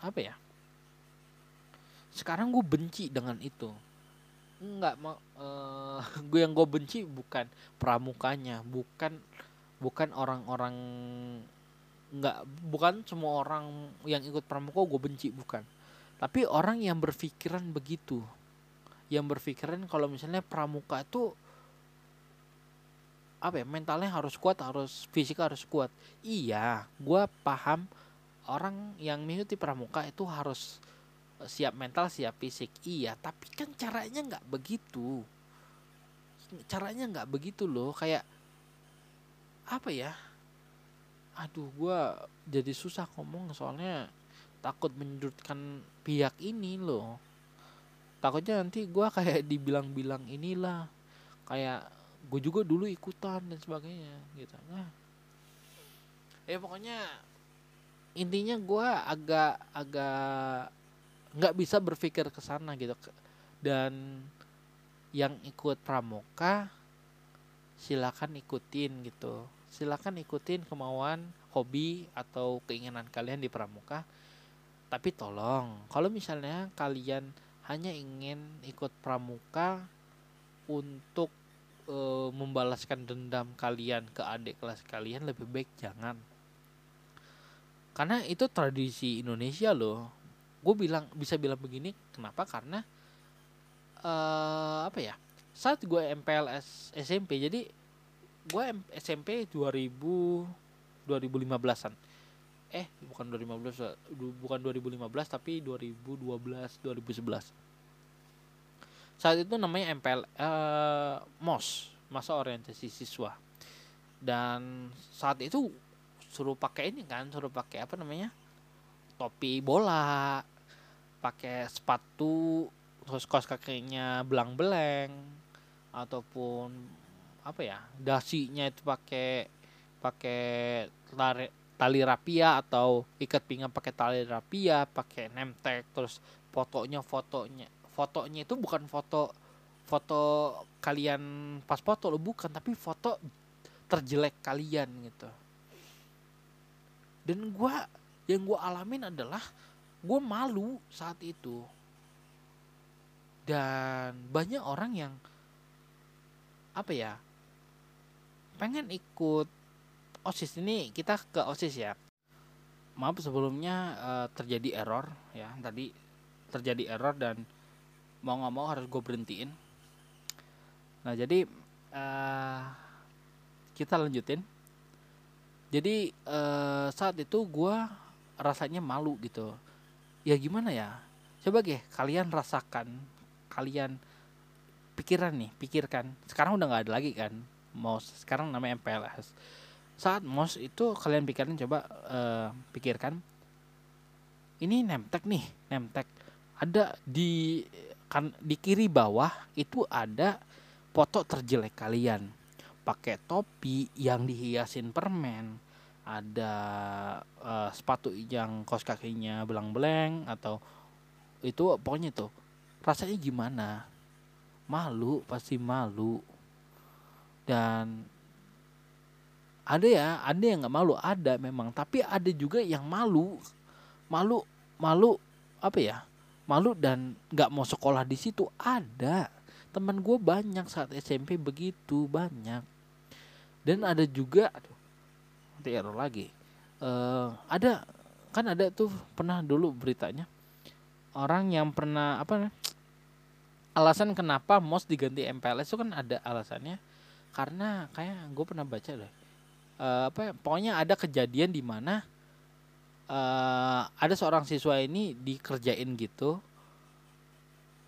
apa ya sekarang gue benci dengan itu. Nggak mau uh, gue yang gue benci bukan pramukanya bukan bukan orang-orang nggak bukan semua orang yang ikut pramuka gue benci bukan. Tapi orang yang berpikiran begitu yang berpikiran kalau misalnya pramuka itu apa ya mentalnya harus kuat harus fisik harus kuat. Iya gue paham orang yang mengikuti pramuka itu harus eh, siap mental siap fisik. Iya tapi kan caranya nggak begitu. Caranya nggak begitu loh kayak apa ya? Aduh gue jadi susah ngomong soalnya takut menyudutkan pihak ini loh. Takutnya nanti gue kayak dibilang-bilang inilah kayak gue juga dulu ikutan dan sebagainya gitu. Nah. Ya pokoknya intinya gue agak agak nggak bisa berpikir ke sana gitu. Dan yang ikut pramuka silakan ikutin gitu. Silakan ikutin kemauan hobi atau keinginan kalian di pramuka. Tapi tolong kalau misalnya kalian hanya ingin ikut pramuka untuk e, membalaskan dendam kalian ke adik kelas kalian lebih baik jangan. Karena itu tradisi Indonesia loh gue bilang bisa bilang begini kenapa? Karena uh, apa ya? Saat gue MPLS SMP jadi gue SMP 2000 2015an eh bukan 2015 bukan 2015 tapi 2012 2011 saat itu namanya MPL uh, eh, MOS masa orientasi siswa. Dan saat itu suruh pakai ini kan suruh pakai apa namanya? Topi bola pakai sepatu terus kos kakinya belang-beleng ataupun apa ya dasinya itu pakai pakai tali, tali rapia atau ikat pinggang pakai tali rapia pakai nemtek terus fotonya fotonya fotonya itu bukan foto foto kalian pas foto lo bukan tapi foto terjelek kalian gitu. Dan gue yang gue alamin adalah gue malu saat itu. Dan banyak orang yang apa ya pengen ikut osis. Ini kita ke osis ya. Maaf sebelumnya uh, terjadi error ya. Tadi terjadi error dan mau nggak mau harus gue berhentiin. Nah jadi uh, kita lanjutin. Jadi uh, saat itu gue rasanya malu gitu ya gimana ya? Coba deh kalian rasakan kalian pikiran nih pikirkan. Sekarang udah nggak ada lagi kan MOS sekarang namanya MPLS saat MOS itu kalian pikirin coba uh, pikirkan ini nemtek nih nemtek. Ada di kan di kiri bawah itu ada foto terjelek kalian. Pakai topi yang dihiasin permen ada uh, sepatu yang kos kakinya belang-beleng atau itu pokoknya tuh rasanya gimana? Malu pasti malu. Dan ada ya ada yang nggak malu ada memang. Tapi ada juga yang malu. Malu malu apa ya? Malu dan nggak mau sekolah di situ ada. Teman gue banyak saat SMP begitu banyak. Dan ada juga aduh seperti error lagi. Uh, ada kan ada tuh pernah dulu beritanya. Orang yang pernah apa alasan kenapa MOS diganti MPLS itu kan ada alasannya. Karena kayak gue pernah baca deh uh, apa pokoknya ada kejadian di mana uh, ada seorang siswa ini dikerjain gitu.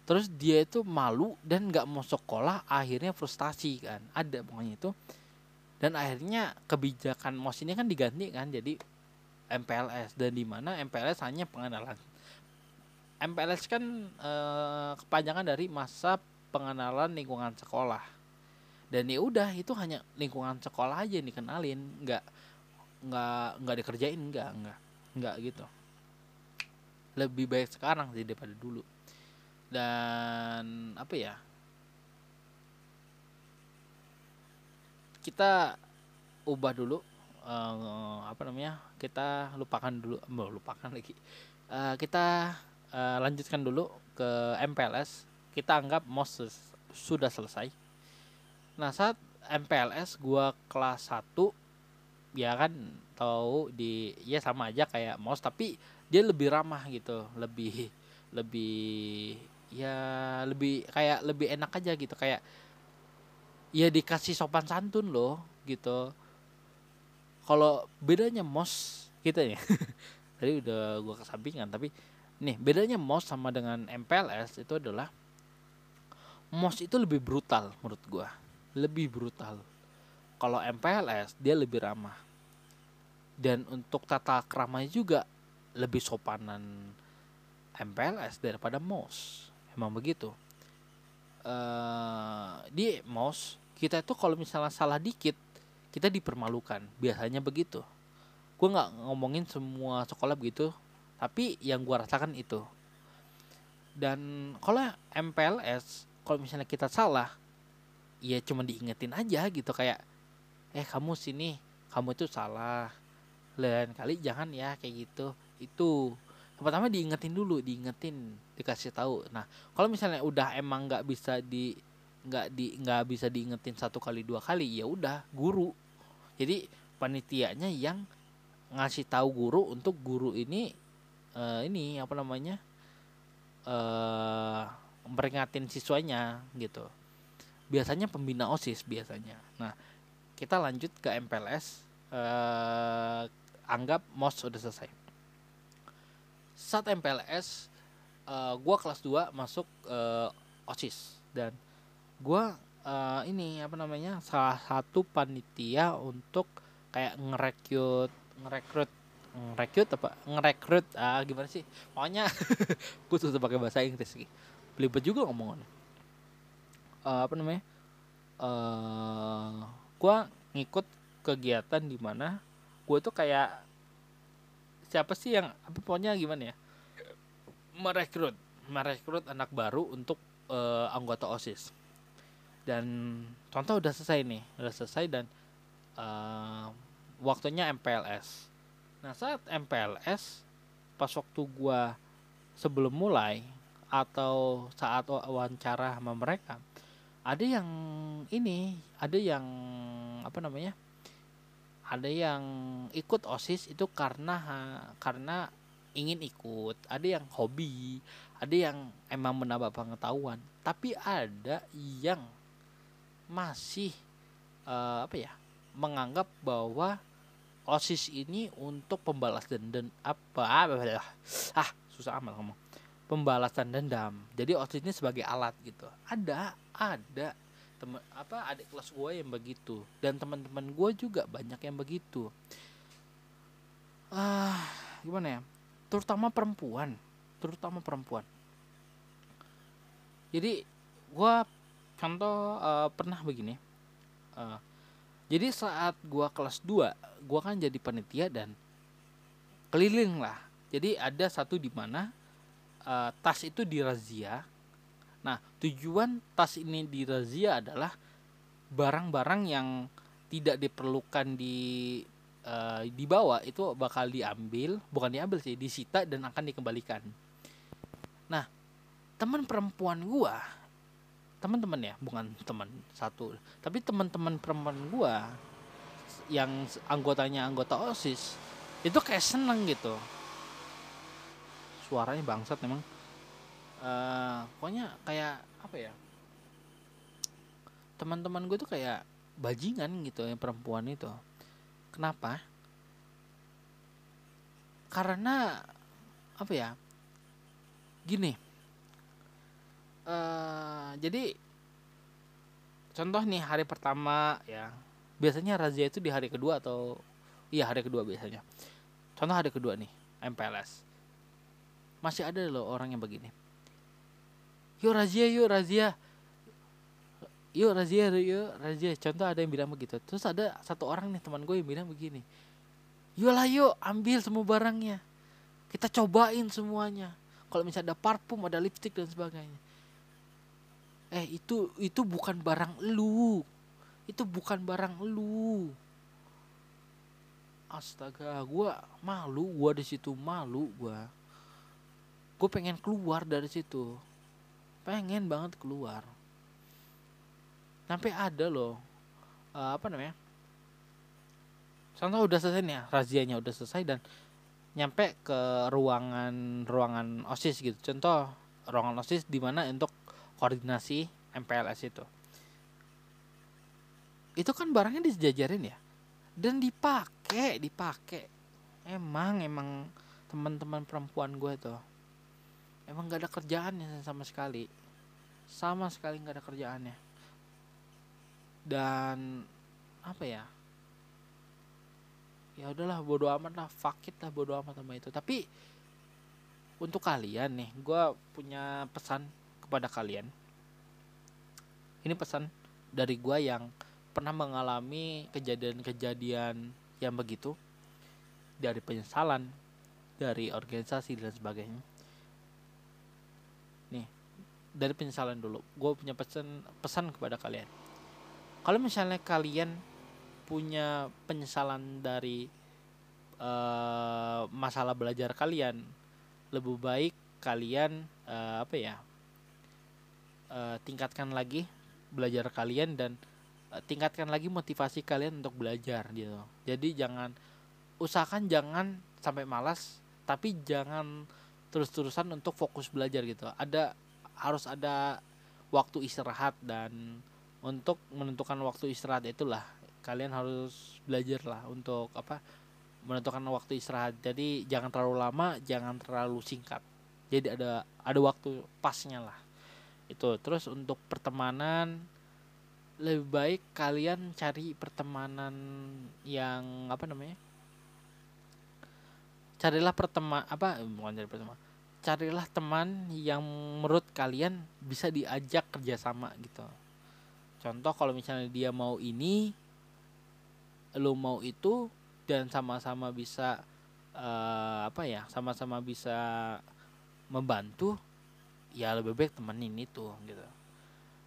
Terus dia itu malu dan nggak mau sekolah akhirnya frustasi kan. Ada pokoknya itu dan akhirnya kebijakan MOS ini kan diganti kan jadi MPLS dan di mana MPLS hanya pengenalan. MPLS kan e, kepanjangan dari masa pengenalan lingkungan sekolah. Dan ya udah itu hanya lingkungan sekolah aja yang dikenalin. Nggak nggak nggak dikerjain nggak nggak nggak gitu. Lebih baik sekarang sih daripada dulu. Dan apa ya kita ubah dulu uh, apa namanya kita lupakan dulu mau lupakan lagi. Uh, kita uh, lanjutkan dulu ke MPLS kita anggap MOS sudah selesai. Nah saat MPLS gua kelas 1 ya kan tahu di ya sama aja kayak MOS tapi dia lebih ramah gitu lebih lebih ya lebih kayak lebih enak aja gitu kayak ya dikasih sopan santun loh gitu. Kalau bedanya mos kita ya tadi udah gua kesampingan tapi nih bedanya mos sama dengan MPLS itu adalah mos itu lebih brutal menurut gua. Lebih brutal. Kalau MPLS dia lebih ramah. Dan untuk tata keramanya juga lebih sopanan MPLS daripada MOS. Emang begitu uh, di MOS kita itu kalau misalnya salah dikit kita dipermalukan. Biasanya begitu. Gue nggak ngomongin semua sekolah begitu tapi yang gue rasakan itu. Dan kalau MPLS kalau misalnya kita salah ya cuma diingetin aja gitu kayak eh kamu sini kamu itu salah. Lain kali jangan ya kayak gitu. Itu pertama diingetin dulu diingetin dikasih tahu. Nah kalau misalnya udah emang nggak bisa di nggak di nggak bisa diingetin satu kali dua kali ya udah guru. Jadi panitianya yang ngasih tahu guru untuk guru ini uh, ini apa namanya uh, memperingatin siswanya gitu. Biasanya pembina osis biasanya. Nah kita lanjut ke MPLS uh, anggap mos sudah selesai saat MPLS uh, gua kelas 2 masuk uh, osis dan gua uh, ini apa namanya salah satu panitia untuk kayak ngerekrut ngerekrut ngerekrut apa? Ngerekrut ah gimana sih? Pokoknya gue susah pakai bahasa Inggris sih. Belibet juga ngomongannya. Uh, apa namanya? Uh, gue ngikut kegiatan di mana gue tuh kayak siapa sih yang apa pokoknya gimana ya? Merekrut merekrut anak baru untuk uh, anggota osis. Dan contoh udah selesai nih udah selesai dan uh, waktunya MPLS nah saat MPLS pas waktu gua sebelum mulai atau saat wawancara sama mereka ada yang ini ada yang apa namanya ada yang ikut osis itu karena karena ingin ikut ada yang hobi ada yang emang menambah pengetahuan. Tapi ada yang masih uh, apa ya menganggap bahwa osis ini untuk pembalas dendam apa ah susah amat ngomong pembalasan dendam. Jadi osis ini sebagai alat gitu. Ada ada teman apa adik kelas gue yang begitu. Dan teman-teman gue juga banyak yang begitu. Ah gimana ya? Terutama perempuan. Terutama perempuan. Jadi gue contoh uh, pernah begini. Uh, jadi saat gua kelas 2 gua kan jadi panitia dan keliling lah. Jadi ada satu di mana uh, tas itu dirazia tujuan tas ini dirazia adalah barang-barang yang tidak diperlukan di uh, dibawa itu bakal diambil bukan diambil sih disita dan akan dikembalikan. Nah teman perempuan gua teman-teman ya bukan teman satu tapi teman-teman perempuan gua yang anggotanya anggota osis itu kayak seneng gitu. Suaranya bangsat memang uh, pokoknya kayak apa ya teman-teman gue tuh kayak bajingan gitu yang perempuan itu. Kenapa? Karena apa ya gini. Uh, jadi contoh nih hari pertama ya biasanya razia itu di hari kedua atau iya hari kedua biasanya. Contoh hari kedua nih MPLS masih ada loh orang yang begini yuk razia yuk razia. Yuk razia yuk razia. Contoh ada yang bilang begitu. Terus ada satu orang nih teman gue yang bilang begini. Yuk lah yuk ambil semua barangnya. Kita cobain semuanya. Kalau misalnya ada parfum ada lipstick dan sebagainya. Eh itu itu bukan barang lu. Itu bukan barang lu. Astaga gue malu. Gue di situ malu gue gue pengen keluar dari situ pengen banget keluar. Sampai ada loh uh, apa namanya contoh udah selesai nih ya razianya udah selesai dan nyampe ke ruangan ruangan osis gitu. Contoh ruangan osis di mana untuk koordinasi MPLS itu. Itu kan barangnya disejajarin ya? Dan dipakai dipakai. Emang emang teman-teman perempuan gue tuh emang gak ada kerjaannya sama sekali. Sama sekali gak ada kerjaannya. Dan apa ya? Ya udahlah bodo amat lah. Fakit lah bodo amat sama itu. Tapi untuk kalian nih gue punya pesan kepada kalian. Ini pesan dari gue yang pernah mengalami kejadian-kejadian yang begitu. Dari penyesalan, dari organisasi dan sebagainya. Dari penyesalan dulu, gue punya pesan pesan kepada kalian. Kalau misalnya kalian punya penyesalan dari uh, masalah belajar kalian lebih baik kalian uh, apa ya uh, tingkatkan lagi belajar kalian dan uh, tingkatkan lagi motivasi kalian untuk belajar gitu. Jadi jangan usahakan jangan sampai malas tapi jangan terus-terusan untuk fokus belajar gitu. Ada harus ada waktu istirahat dan untuk menentukan waktu istirahat itulah kalian harus belajar lah untuk apa menentukan waktu istirahat. Jadi jangan terlalu lama jangan terlalu singkat. Jadi ada ada waktu pasnya lah. Itu. Terus untuk pertemanan lebih baik kalian cari pertemanan yang apa namanya carilah perteman apa bukan cari pertemanan carilah teman yang menurut kalian bisa diajak kerjasama gitu. Contoh kalau misalnya dia mau ini lo mau itu dan sama-sama bisa uh, apa ya sama-sama bisa membantu ya lebih baik temenin itu gitu.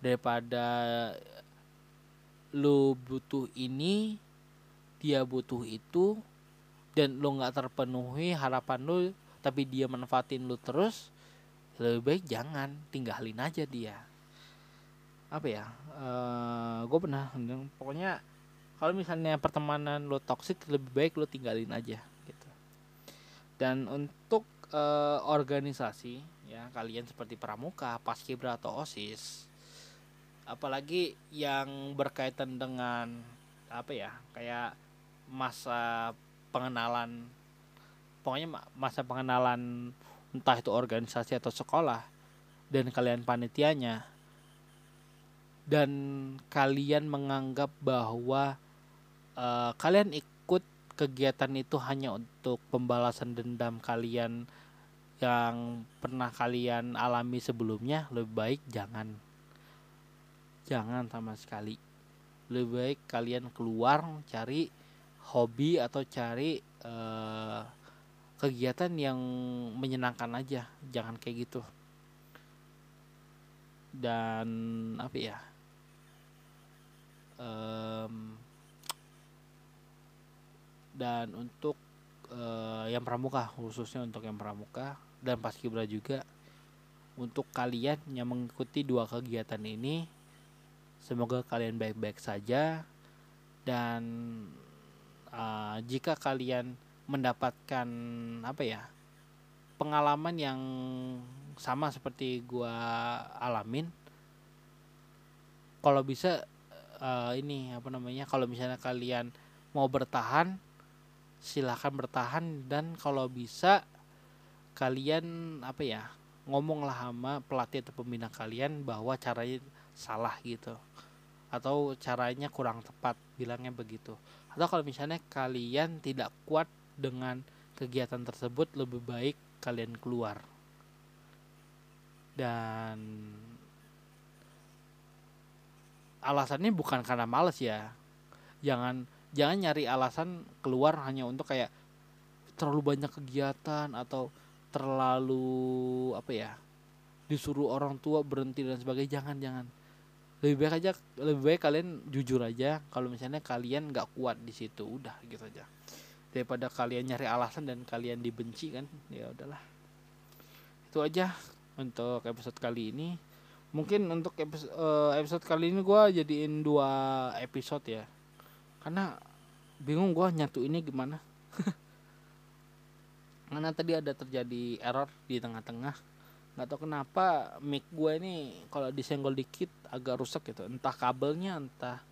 Daripada lu butuh ini dia butuh itu dan lo nggak terpenuhi harapan lu tapi dia manfaatin lu terus lebih baik jangan tinggalin aja dia. Apa ya? Uh, eh, gue pernah pokoknya kalau misalnya pertemanan lo toksik lebih baik lo tinggalin aja gitu. Dan untuk uh, organisasi ya kalian seperti pramuka paskibra atau osis apalagi yang berkaitan dengan apa ya kayak masa pengenalan pokoknya masa pengenalan entah itu organisasi atau sekolah dan kalian panitianya dan kalian menganggap bahwa uh, kalian ikut kegiatan itu hanya untuk pembalasan dendam kalian yang pernah kalian alami sebelumnya lebih baik jangan. Jangan sama sekali. Lebih baik kalian keluar cari hobi atau cari uh, kegiatan yang menyenangkan aja jangan kayak gitu. Dan apa ya? Um, dan untuk uh, yang pramuka khususnya untuk yang pramuka dan paskibra juga untuk kalian yang mengikuti dua kegiatan ini semoga kalian baik-baik saja. Dan uh, jika kalian mendapatkan apa ya pengalaman yang sama seperti gua alamin. Kalau bisa uh, ini apa namanya kalau misalnya kalian mau bertahan silahkan bertahan. Dan kalau bisa kalian apa ya ngomonglah sama pelatih atau pembina kalian bahwa caranya salah gitu. Atau caranya kurang tepat bilangnya begitu. Atau kalau misalnya kalian tidak kuat dengan kegiatan tersebut lebih baik kalian keluar. Dan alasannya bukan karena males ya. Jangan jangan nyari alasan keluar hanya untuk kayak terlalu banyak kegiatan atau terlalu apa ya disuruh orang tua berhenti dan sebagainya. Jangan jangan. Lebih baik aja lebih baik kalian jujur aja kalau misalnya kalian nggak kuat di situ udah gitu aja daripada kalian nyari alasan dan kalian dibenci kan ya udahlah. Itu aja untuk episode kali ini. Mungkin untuk episode, uh, episode kali ini gue jadiin dua episode ya. Karena bingung gue nyatu ini gimana. Karena tadi ada terjadi error di tengah-tengah. Nggak tahu kenapa mic gue ini kalau disenggol dikit agak rusak gitu. Entah kabelnya entah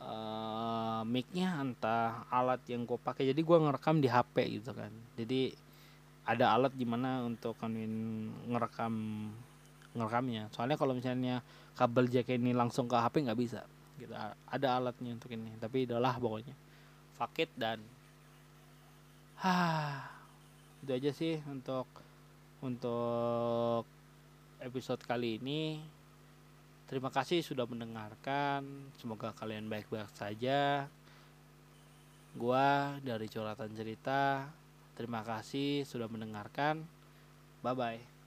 uh, micnya entah alat yang gue pakai. Jadi gue ngerekam di HP gitu kan. Jadi ada alat gimana untuk ngerekam ngerekamnya. Soalnya kalau misalnya kabel jack ini langsung ke HP nggak bisa gitu. Ada alatnya untuk ini. Tapi adalah pokoknya. Fakit dan ha itu aja sih untuk untuk episode kali ini Terima kasih sudah mendengarkan. Semoga kalian baik-baik saja. Gua dari Curhatan Cerita. Terima kasih sudah mendengarkan. Bye bye.